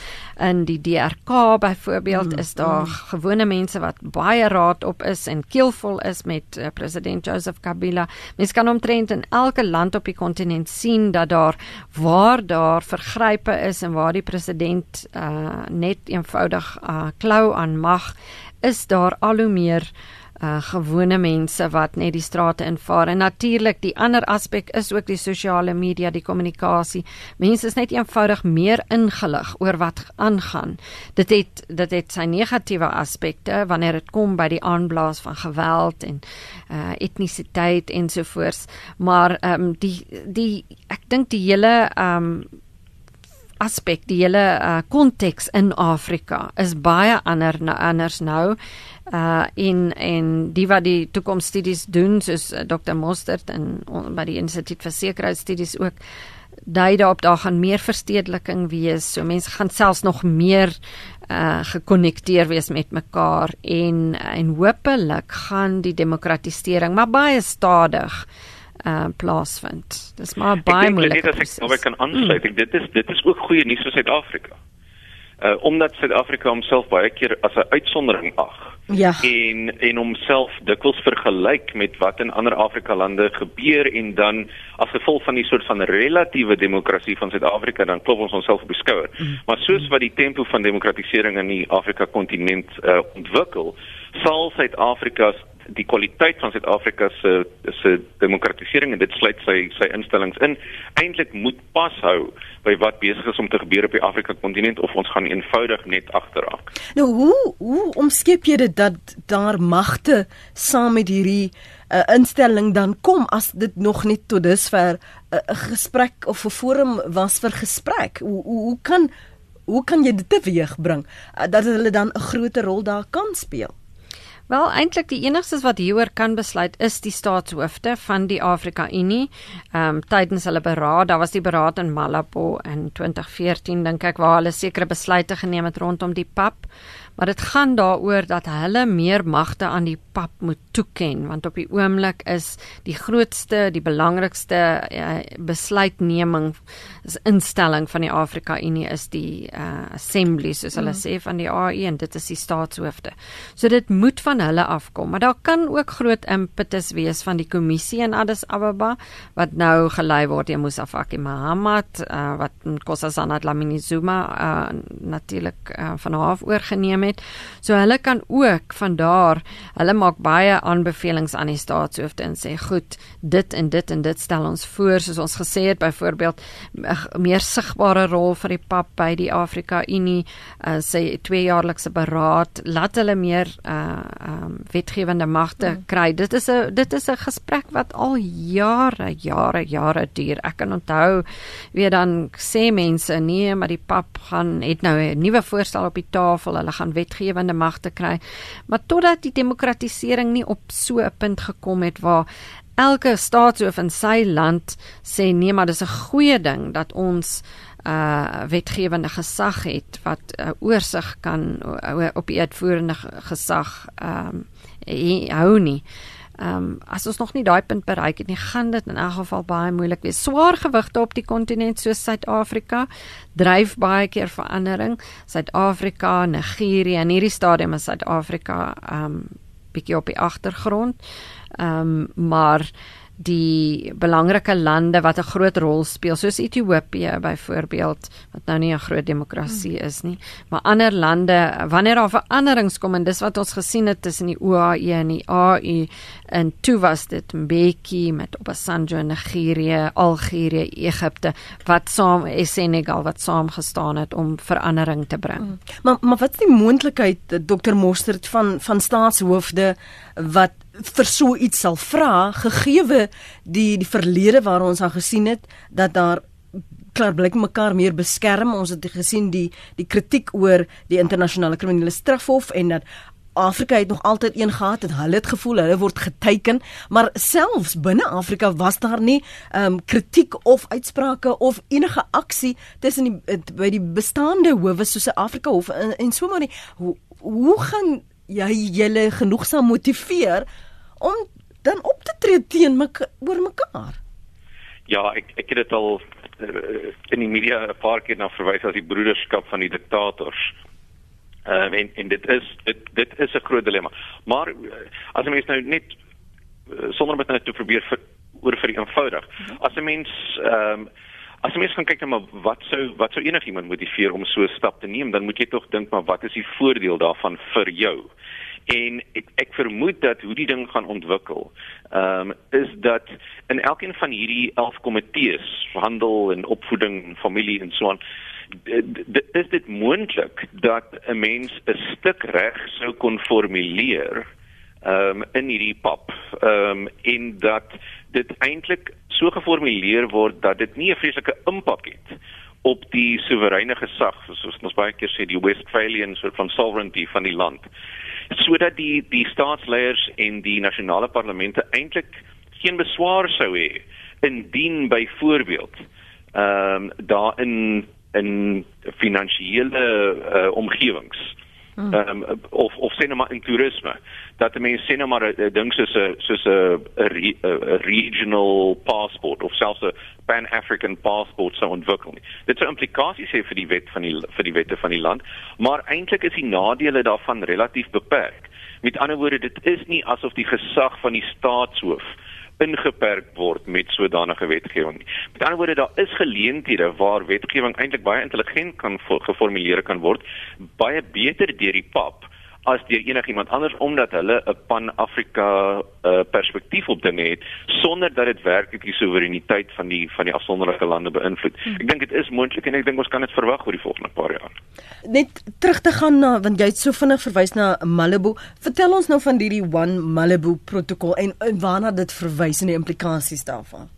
Speaker 2: in die DRK byvoorbeeld mm, is daar mm. gewone mense wat baie raad op is en keelvol is met uh, president Joseph Kabila. Mense kan omtrent in elke land op die kontinent sien dat daar waar daar vergrype is en waar die president uh, net eenvoudig uh, klou aan mag is daar al hoe meer uh gewone mense wat net die strate invaar. En natuurlik die ander aspek is ook die sosiale media die kommunikasie mense is net eenvoudig meer ingelig oor wat aangaan. Dit het dit het sy negatiewe aspekte wanneer dit kom by die aanblaas van geweld en uh etnisiteit ensovoorts. Maar ehm um, die die ek dink die hele ehm um, aspek die hele konteks uh, in Afrika is baie ander anders nou. Uh in en die wat die toekomsstudies doen soos uh, Dr Mostert en by die Instituut vir Sekuriteitsstudies ook dui daarop daar gaan meer verstedeliking wees. So mense gaan selfs nog meer uh gekonnekteer wees met mekaar en en hopelik gaan die demokratisering maar baie stadig uh plaasvind. Dis maar baie moeilik.
Speaker 3: Ek dink dit is ek kan aansluit. Mm. Dit is dit is ook goeie nuus vir Suid-Afrika. Uh omdat Suid-Afrika homself baie keer as 'n uitsondering ag.
Speaker 1: Ja.
Speaker 3: En en homself dikwels vergelyk met wat in ander Afrika lande gebeur en dan as gevolg van die soort van relatiewe demokrasie van Suid-Afrika dan klop ons onsself op die skouer. Mm. Maar soos wat die tempo van demokratisering in die Afrika kontinent uh ontwikkel, sal Suid-Afrika die kwaliteit van Suid-Afrika se se demokratisering en dit sluit sy sy instellings in eintlik moet pas hou by wat besig is om te gebeur op die Afrika kontinent of ons gaan eenvoudig net agterraak.
Speaker 1: Nou hoe hoe omskep jy dit dat daar magte saam met hierdie uh, instelling dan kom as dit nog net tot dusver eh, 'n uh, gesprek of 'n forum was vir gesprek? Hoe hoe, hoe kan hoe kan jy dit teweegbring uh, dat hulle dan 'n groter rol daar kan speel?
Speaker 2: Wel eintlik die enigstes wat hieroor kan besluit is die staatshoofde van die Afrika Unie. Ehm um, tydens hulle beraad, daar was die beraad in Malabo in 2014 dink ek waar hulle sekere besluite geneem het rondom die PAP maar dit gaan daaroor dat hulle meer magte aan die pap moet toeken want op die oomblik is die grootste die belangrikste uh, besluitneming is instelling van die Afrika Unie is die uh, assembly soos hulle mm. sê van die AU en dit is die staatshoofde. So dit moet van hulle afkom, maar daar kan ook groot impetus wees van die kommissie in Addis Ababa wat nou gelei word deur Musa Faki Mahamat uh, wat Nkosazana Dlamini Zuma uh, natuurlik uh, van haar oorgeneem het. So hulle kan ook van daar, hulle maak baie aanbevelings aan die staatshoofde en sê goed, dit en dit en dit stel ons voor soos ons gesê het byvoorbeeld meer sigbare rol vir die pap by die Afrika Unie, uh, sê tweejaarlikse beraad, laat hulle meer uh um wetgewende magte mm. kry. Dit is 'n dit is 'n gesprek wat al jare, jare, jare duur. Ek kan onthou weer dan sê mense nee, maar die pap gaan het nou 'n nuwe voorstel op die tafel. Hulle gaan wetgewende magte kry. Maar totdat die demokratisering nie op so 'n punt gekom het waar elke staatshoof in sy land sê nee, maar dis 'n goeie ding dat ons uh wetgewende gesag het wat 'n uh, oorsig kan uh, op die uitvoerende gesag ehm um, hou nie. Ehm um, as ons nog nie daai punt bereik het nie, gaan dit in elk geval baie moeilik wees. Swaar gewigte op die kontinent soos Suid-Afrika dryf baie keer verandering. Suid-Afrika, Nigerië en hierdie stadium is Suid-Afrika ehm um, bietjie op die agtergrond. Ehm um, maar die belangrike lande wat 'n groot rol speel soos Ethiopië byvoorbeeld wat nou nie 'n groot demokrasie is nie maar ander lande wanneer daar veranderings kom en dis wat ons gesien het tussen die OAE en die AU en toe was dit Mbeki met Obasanjo in Nigerië, Algerië, Egipte wat saam Senegal wat saam gestaan het om verandering te bring. Mm.
Speaker 1: Maar maar wat is die moontlikheid Dr Mostert van van staatshoofde wat vir so iets sal vra gegeewe die die verlede waar ons al gesien het dat daar klaar blik mekaar meer beskerm. Ons het gesien die die kritiek oor die internasionale kriminele strafhof en dat Afrika het nog altyd een gehad en hulle het gevoel hulle word geteken maar selfs binne Afrika was daar nie um, kritiek of uitsprake of enige aksie tussen die by die bestaande howe soos 'n Afrika hof en, en so maar nie hoe hoe gaan jy julle genoegsaam motiveer om dan op te tree teen mekaar oor mekaar.
Speaker 3: Ja, ek ek het dit al uh, in die media 'n paar keer na verwys as die broederskap van die diktators. Uh, en en dit is dit dit is 'n groot dilemma. Maar uh, as 'n mens nou net uh, sonder om dit nou te probeer vir, oor vir eenvoudig. As 'n mens ehm um, as 'n mens gaan kyk na maar wat sou wat sou enigiemand motiveer om so 'n stap te neem, dan moet jy tog dink maar wat is die voordeel daarvan vir jou? En ek, ek vermoed dat hoe die ding gaan ontwikkel ehm um, is dat in elkeen van hierdie 11 komitees handel en opvoeding en familie en so aan is dit moontlik dat 'n mens 'n stuk reg sou kon formuleer ehm um, in hierdie pap ehm um, en dat dit eintlik so geformuleer word dat dit nie 'n vreeslike impak het op die soewereine gesag soos ons baie keer sê die Westphalian soort van sovereignty van die land sodat die die staatsleiers en die nasionale parlemente eintlik geen beswaar sou hê indien byvoorbeeld ehm um, daarin in finansiële uh, omgewings hmm. Ehm um, of of sê net maar in toerisme dat mense sê net maar 'n ding soos 'n soos 'n 'n regional passport of selfs 'n pan-African passport sou ontwikkel nie. Dit sou implikasies hê vir die wet van die vir die wette van die land, maar eintlik is die nadele daarvan relatief beperk. Met ander woorde, dit is nie asof die gesag van die staatshoof ingeperk word met sodanige wetgewing. Met ander woorde, daar is geleenthede waar wetgewing eintlik baie intelligent kan geformuleer kan word, baie beter deur die PAP as deur enigiemand anders omdat hulle 'n pan-Afrika uh, perspektief op dinge het sonder dat dit werklik die soewereiniteit van die van die afsonderlike lande beïnvloed. Hmm. Ek dink dit is moontlik en ek dink ons kan dit verwag oor die volgende paar jaar.
Speaker 1: Net terug te gaan na want jy het so vinnig verwys na Malibu. Vertel ons nou van hierdie One Malibu protokol en, en waarna dit verwys en die implikasies daarvan.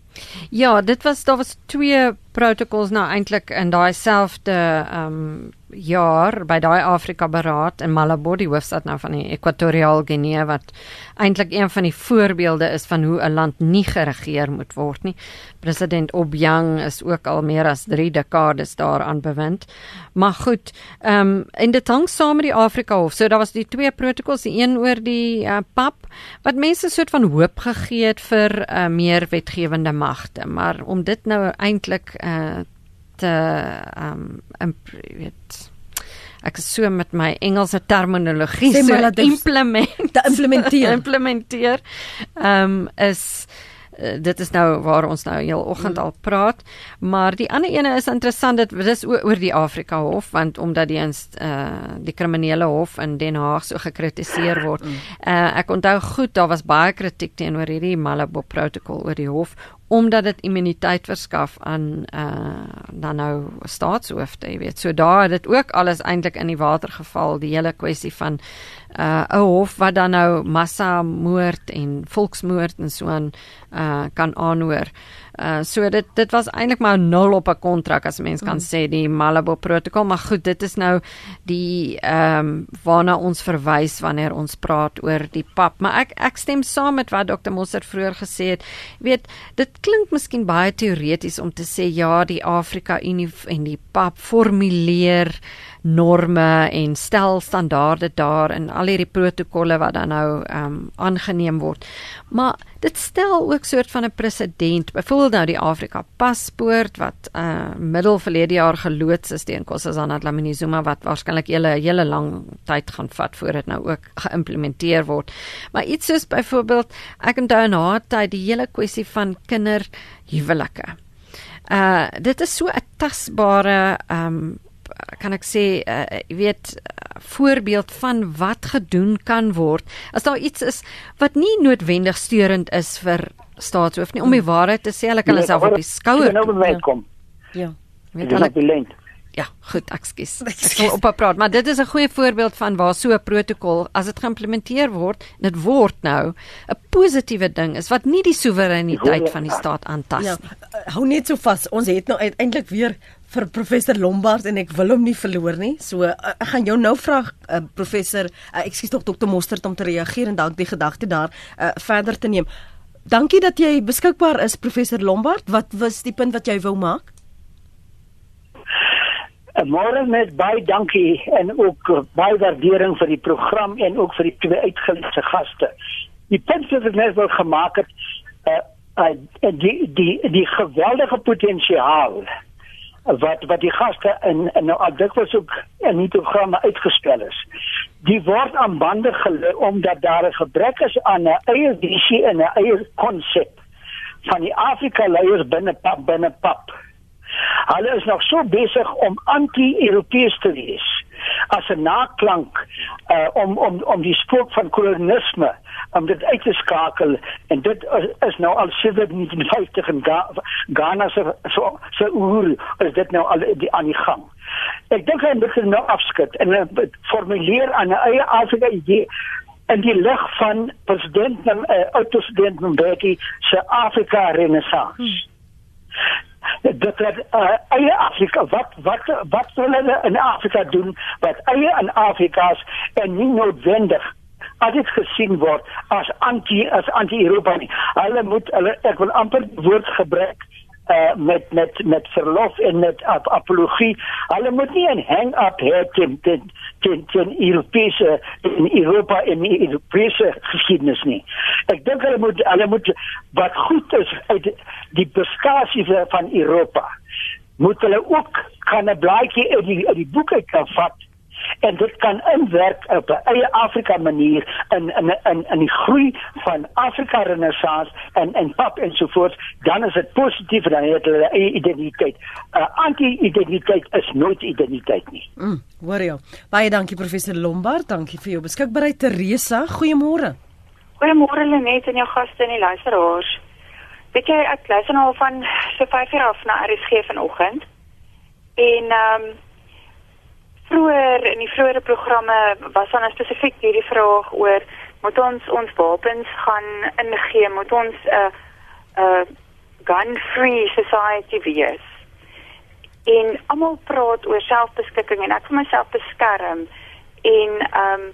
Speaker 2: Ja, dit was daar was twee protokols nou eintlik in daai selfde ehm um, jaar by daai Afrika Beraad in Malabo, die hoofstad nou van die Ekwatoriaal Guinea wat eintlik een van die voorbeelde is van hoe 'n land nie geregeer moet word nie. President Obiang is ook al meer as 3 dekades daaraan bewind. Maar goed, ehm um, en dit hang saam met die Afrika Hof. So daar was die twee protokols, die een oor die uh, PAP wat mense soort van hoop gegee het vir uh, meer wetgewende magte, maar om dit nou eintlik uh, te um, weet ek is so met my Engelse terminologie so implement
Speaker 1: te implementeer.
Speaker 2: implementeer um, is uh, dit is nou waar ons nou heel oggend al praat maar die ander ene is interessant dit is oor die Afrika hof want omdat die ins uh, die kriminele hof in Den Haag so gekritiseer word uh, ek onthou goed daar was baie kritiek teenoor hierdie Malabo protokol oor die hof omdat dit immuniteit verskaf aan uh dan nou staatshoofde, jy weet. So daar het dit ook alles eintlik in die water geval, die hele kwessie van uh 'n hof wat dan nou massa moord en volksmoord en so aan uh kan aanhoor. Uh so dit dit was eintlik maar nul op 'n kontrak as mens kan mm. sê die Malabo protokol, maar goed, dit is nou die ehm um, waarna ons verwys wanneer ons praat oor die pap. Maar ek ek stem saam met wat Dr. Mosser vroeër gesê het. Jy weet, dit klink miskien baie teoreties om te sê ja, die Afrika Unie en die pap formuleer norme en stel standaarde daar in al hierdie protokolle wat dan nou ehm um, aangeneem word. Maar dit stel ook soort van 'n presedent. Byvoorbeeld nou die Afrika paspoort wat uh middel verlede jaar geloods is teen Kossazana Dlamini Zuma wat waarskynlik 'n hele hele lang tyd gaan vat voor dit nou ook geïmplementeer word. Maar iets soos byvoorbeeld ek onthou na tyd die hele kwessie van kinderhuwelike. Uh dit is so 'n tasbare ehm um, kan ek sê uh, jy weet uh, voorbeeld van wat gedoen kan word as daar iets is wat nie noodwendig steurend is vir staatshoof nie om die waarheid te sê hulle kan hulle self op die skouer
Speaker 4: nou ja. kom ja weet hulle
Speaker 2: Ja, goed, ekskuus. Ek sal op praat, maar dit is 'n goeie voorbeeld van waar so 'n protokol as dit geïmplementeer word, dit word nou 'n positiewe ding is wat nie die soewereiniteit van die staat aantas ja, nie.
Speaker 1: Ja, hou net so vas. Ons het nou eintlik weer vir professor Lombard en ek wil hom nie verloor nie. So uh, ek gaan jou nou vra uh, professor, uh, ekskuus tog dokter Mostert om te reageer en dalk die gedagte daar uh, verder te neem. Dankie dat jy beskikbaar is professor Lombard. Wat was die punt wat jy wou maak?
Speaker 4: 'n Môre met baie dankie en ook baie waardering vir die program en ook vir die twee uitgeleese gaste. Die punt wat ek net wil gemaak het, uh, uh, die die die geweldige potensiaal wat wat die gaste in in nou dikwels ook in die programme uitgespel is. Die word aan bande gelê omdat daar 'n gebrek is aan 'n eie visie en 'n eie konsep van die Afrika leiers binne pap binne pap. Hulle is nog so besig om anti-Europees te wees as 'n naklank uh, om om om die spook van kolonialisme om dit uit te skakel en dit is, is nou al sedert 1950 in Ghana se so so oor is dit nou al die aan die gang. Ek dink hy moet nou afskud en uh, formuleer aan 'n eie Afrika idee in die lig van president uh, oud-president Mbeki se Afrika Renaissance. Hmm dat dat uh, eie Afrika wat wat wat wil hulle in Afrika doen wat eie in Afrika's en nie noodwendig as dit gesien word as anti as anti-Europa nie. Hulle moet hulle ek wil amper woord gebruik uh, met met met verlof en met ap apologie. Hulle moet nie 'n hang up hê teen teen teen teen Europese in Europa en die Europese geskiedenis nie. Ek dink hulle moet hulle moet wat goed is uit die prestasie van Europa. Moet hulle ook kan 'n blaadjie in die in die boeke kan vat en dit kan inwerk op 'n eie Afrika manier in in in in die groei van Afrika Renaissance en en pap en so voort dan is dit positief dan het hulle eie identiteit. 'n uh, Anti-identiteit is nooit identiteit nie.
Speaker 1: Mm, hoor jy? Baie dankie professor Lombard, dankie vir jou beskikbaarheid Teresa. Goeiemôre.
Speaker 5: Goeiemôre Lenet en jou gaste en die luisteraars. Weet jy ek luister nou al van so 5 uur af na RSG vanoggend. En ehm um, vroeër in die vroeëre programme was dan spesifiek hierdie vraag oor moet ons ons wapens gaan ingee, moet ons 'n uh, 'n uh, gun-free society wees. En almal praat oor selfbeskikking en ek vir myself beskerm en ehm um,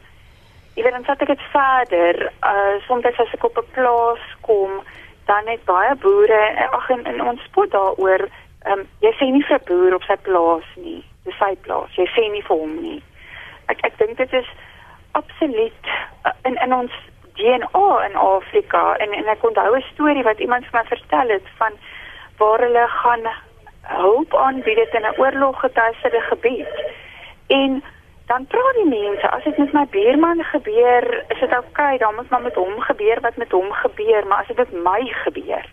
Speaker 5: jy weet dan sê ek dit verder, uh soms as ek op 'n plaas kom, dan het baie boere ag in, in ons spot daaroor, ehm um, jy sê nie vir boer op sy plaas nie te sy plaas. Jy sê nie vir hom nie. Ek ek dink dit is absoluut uh, in in ons DNA in Afrika en en ek onthou 'n storie wat iemand vir my vertel het van waar hulle gaan hulp aanbied in 'n oorloggetuieerde gebied. En dan praat die mense, as dit met my buurman gebeur, is dit oukei, okay, dan moet maar met hom gebeur wat met hom gebeur, maar as dit met my gebeur,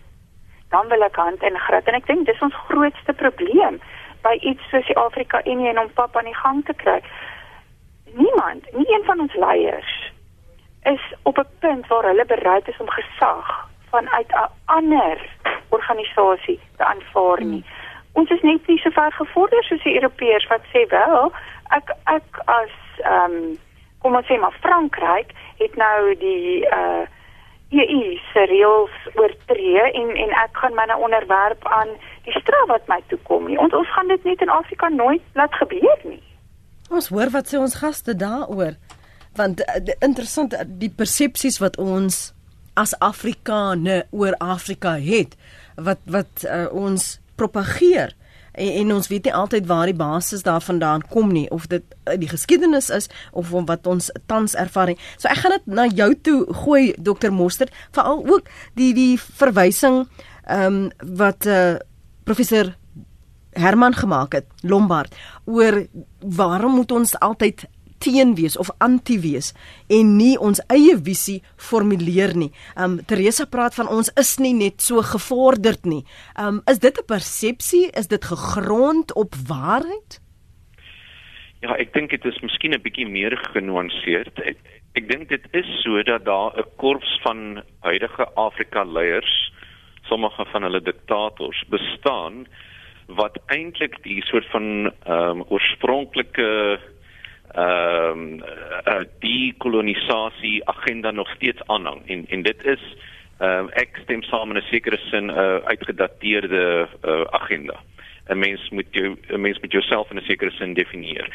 Speaker 5: dan wil ek hand in gryp en ek dink dis ons grootste probleem by iets soos die Afrika Unie en om pap aan die gang te kry. Niemand, nie een van ons leiers is op 'n punt waar hulle bereid is om gesag vanuit 'n ander organisasie te aanvaar nie. Hmm. Ons is net nie so ver gevorder soos die Europeërs wat sê wel, ek ek as ehm um, kom ons sê maar Frankryk het nou die uh EU se reëls oortree en en ek gaan my nou onderwerp aan die straf wat my toe kom nie. Ons ons gaan dit net in Afrika nooit laat gebeur nie.
Speaker 1: Ons hoor wat sê ons gaste daaroor. Want uh, interessant uh, die persepsies wat ons as Afrikane oor Afrika het wat wat uh, ons propageer en, en ons weet nie altyd waar die basis daarvandaan kom nie of dit die geskiedenis is of wat ons tans ervaring. So ek gaan dit na jou toe gooi Dr. Mostert veral ook die die verwysing ehm um, wat uh, professor Herman gemaak het Lombard oor waarom moet ons altyd teen wees of anti wees en nie ons eie visie formuleer nie. Um Teresa praat van ons is nie net so gevorderd nie. Um is dit 'n persepsie? Is dit gegrond op waarheid?
Speaker 3: Ja, ek dink dit is miskien 'n bietjie meer genuanceerd. Ek, ek dink dit is so dat daar 'n korps van huidige Afrika leiers sommige van hulle diktators bestaan wat eintlik die soort van ehm um, oorspronklike ehm um, uh, die kolonisasie agenda nog steeds aanhang en en dit is ehm um, ek stem saam in 'n sekere sin 'n uh, uitgedateerde uh, agenda. 'n Mens moet jou 'n mens moet jouself in 'n sekere sin definieer.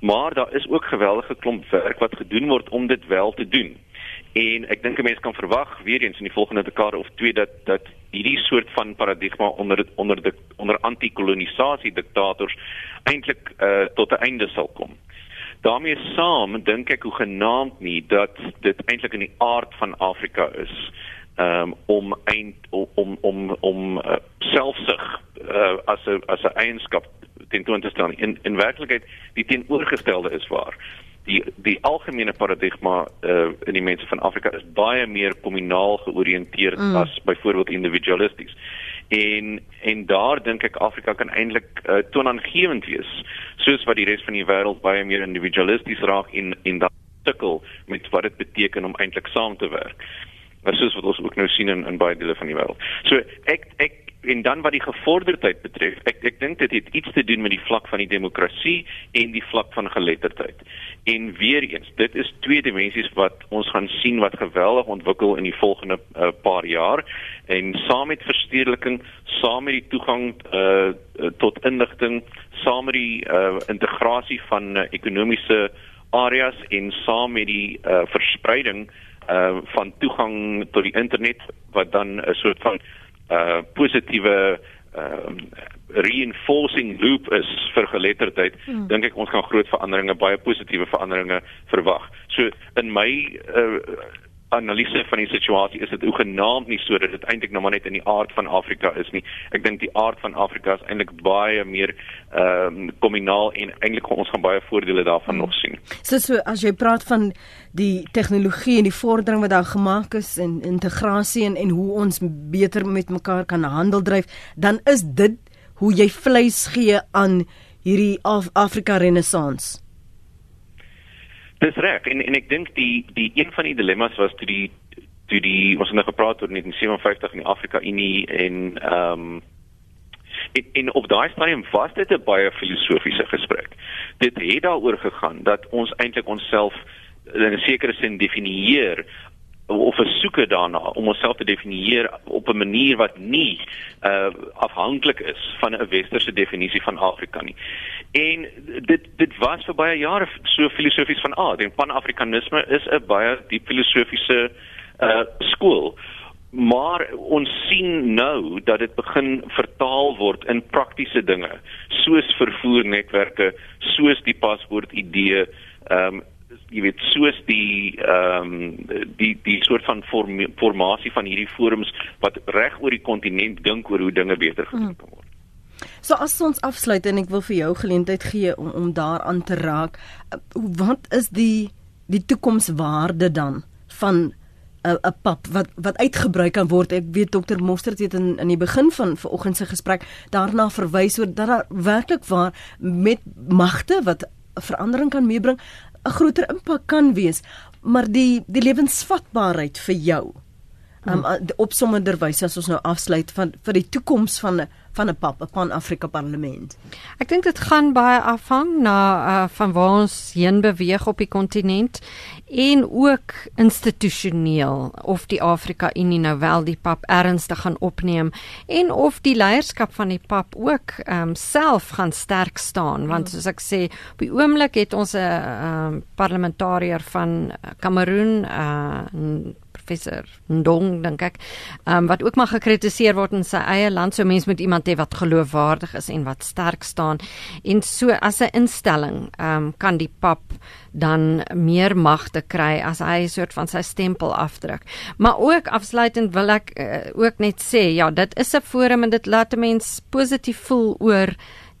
Speaker 3: Maar daar is ook geweldige klomp werk wat gedoen word om dit wel te doen. En ek dink 'n mens kan verwag weer eens in die volgende dekade of twee dat dat hierdie soort van paradigma onder onder die onder anti-kolonisasie diktators eintlik uh, tot 'n einde sal kom. daarmee saam dink ek hoe genaamd nie dat dit eintlik in die aard van Afrika is um, om eind om om om uh, selfsug uh, as 'n as 'n eienskap tentoon te stel in in werklikheid die teenoorgestelde is waar die die algemene paradigma uh, in die mense van Afrika is baie meer kommunaal georiënteerd mm. as byvoorbeeld individualisties en en daar dink ek Afrika kan eintlik uh, toonaangewend wees soos wat die res van die wêreld baie meer individualisties raak en en dan sukkel met wat dit beteken om eintlik saam te werk. Dit is wat ons ook nou sien in in baie dele van die wêreld. So ek ek en dan wat die gevorderdheid betref, ek ek dink dit het iets te doen met die vlak van die demokrasie en die vlak van geletterdheid. En weer eens, dit is twee dimensies wat ons gaan sien wat geweldig ontwikkel in die volgende uh, paar jaar en saam met verstedeliking, saam met die toegang uh, tot inligting, saam met die uh, integrasie van uh, ekonomiese areas en saam met die uh, verspreiding uh, van toegang tot die internet wat dan 'n soort van uh, positiewe uh, reinforcing loop is vir geletterdheid, hmm. dink ek ons kan groot veranderinge, baie positiewe veranderinge verwag. So in my uh, analise van die situasie is dit oegenaamd nie sodat dit eintlik nou maar net in die aard van Afrika is nie. Ek dink die aard van Afrika is eintlik baie meer ehm um, kommunaal en eintlik ons gaan baie voordele daarvan nog sien.
Speaker 1: So so as jy praat van die tegnologie en die vordering wat daar gemaak is en integrasie en en hoe ons beter met mekaar kan handel dryf, dan is dit hoe jy vleis gee aan hierdie Af Afrika renessans.
Speaker 3: Dis reg en en ek dink die die een van die dilemma's was toe die toe die ons het nou gepraat oor 1957 in die Afrika Unie en ehm um, en, en op daai stadium was dit 'n baie filosofiese gesprek. Dit het daaroor gegaan dat ons eintlik onsself in 'n sekere sin definieer of 'n soeke daarna om onsself te definieer op 'n manier wat nie uh afhanklik is van 'n westerse definisie van Afrika nie. En dit dit was vir baie jare so filosofies van aard. En pan-afrikanisme is 'n baie diep filosofiese uh skool. Maar ons sien nou dat dit begin vertaal word in praktiese dinge, soos vervoernetwerke, soos die paspoort idee, ehm um, jy weet soos die ehm um, die die soort van vorm, formasie van hierdie forums wat reg oor die kontinent dink oor hoe dinge beter gedoen hmm. kan word.
Speaker 1: So as ons afsluit en ek wil vir jou geleentheid gee om om daaraan te raak, eh, wat is die die toekomswaarde dan van 'n 'n pap wat wat uitgebrei kan word. Ek weet dokter Mostert het in in die begin van vanoggend se gesprek daarna verwys oor dat daar werklik waar met magte wat verandering kan meebring 'n groter impak kan wees, maar die die lewensvatbaarheid vir jou. Um hmm. opsommerder wyse as ons nou afsluit van vir die toekoms van van 'n pap, 'n Pan-Afrika Parlement.
Speaker 2: Ek dink dit gaan baie afhang na uh, van waar ons heen beweeg op die kontinent en ook institusioneel of die Afrika Unie nou wel die pap ernstig gaan opneem en of die leierskap van die pap ook um, self gaan sterk staan want soos ek sê op die oomblik het ons 'n um, parlementariër van Kameroen uh, professor Ndong dink ek um, wat ook maar gekritiseer word in sy eie land. So mense moet iemand hê wat geloofwaardig is en wat sterk staan. En so as 'n instelling um, kan die pap dan meer magte kry as hy 'n soort van sy stempel afdruk. Maar ook afsluitend wil ek uh, ook net sê ja dit is 'n forum en dit laat 'n mens positief voel oor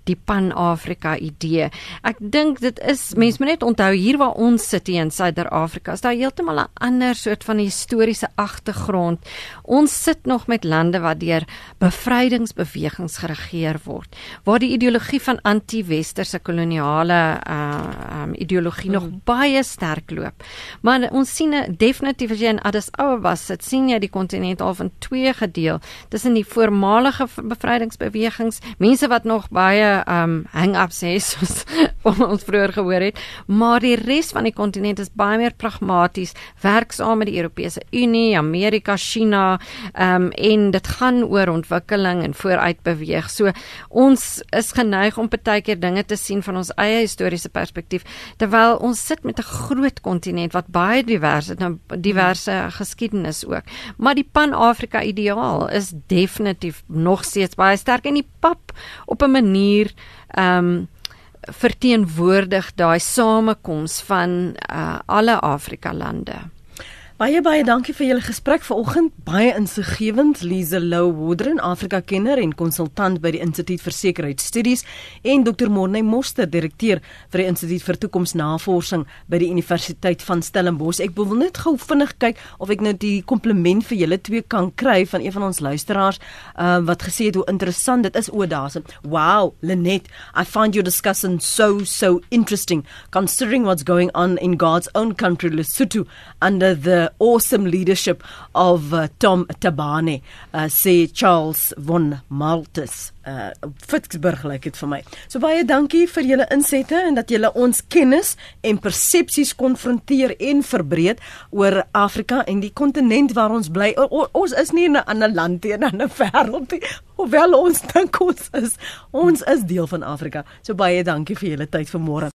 Speaker 2: die Pan-Afrika idee. Ek dink dit is mense moet net onthou hier waar ons sit hier in Suider-Afrika, is daar heeltemal 'n ander soort van historiese agtergrond. Ons sit nog met lande wat deur bevrydingsbewegings geregeer word, waar die ideologie van anti-westerse koloniale uh um ideologie mm. nog baie sterk loop. Maar ons sien definitief as jy in Addis Ababa sit, sien jy die kontinent al van twee gedeel tussen die voormalige bevrydingsbewegings, mense wat nog baie um hang-ups hê soos ons vroeër gehoor het, maar die res van die kontinent is baie meer pragmaties, werk saam met die Europese Unie, Amerika, China, ehm um, en dit gaan oor ontwikkeling en vooruit beweeg. So ons is geneig om baie keer dinge te sien van ons eie historiese perspektief terwyl ons sit met 'n groot kontinent wat baie divers het, 'n diverse geskiedenis ook. Maar die Pan-Afrika ideaal is definitief nog steeds baie sterk en die pap op 'n manier ehm um, verteenwoordig daai samekoms van uh, alle Afrika lande.
Speaker 1: Baie baie dankie vir julle gesprek vanoggend. Baie insiggewend. Lise Lou Woodren, Afrika kenner en konsultant by die Instituut vir Sekuriteitsstudies en Dr. Morney Moster, direkteur vir die Instituut vir Toekomsnavorsing by die Universiteit van Stellenbosch. Ek wil net gou vinnig kyk of ek nou die kompliment vir julle twee kan kry van een van ons luisteraars uh, wat gesê het hoe interessant dit is o, daar's. Wow, Lenet, I find your discussion so so interesting considering what's going on in God's own country Lesotho under the awesome leadership of uh, Tom Tabane, uh, sê Charles von Maltes. Uh Fitzburg lyk dit vir my. So baie dankie vir julle insette en dat julle ons kennis en persepsies konfronteer en verbreek oor Afrika en die kontinent waar ons bly. O, ons is nie in 'n ander land nie, in 'n ander wêreld nie. Hoewel ons dink ons is, ons is deel van Afrika. So baie dankie vir julle tyd vanmôre.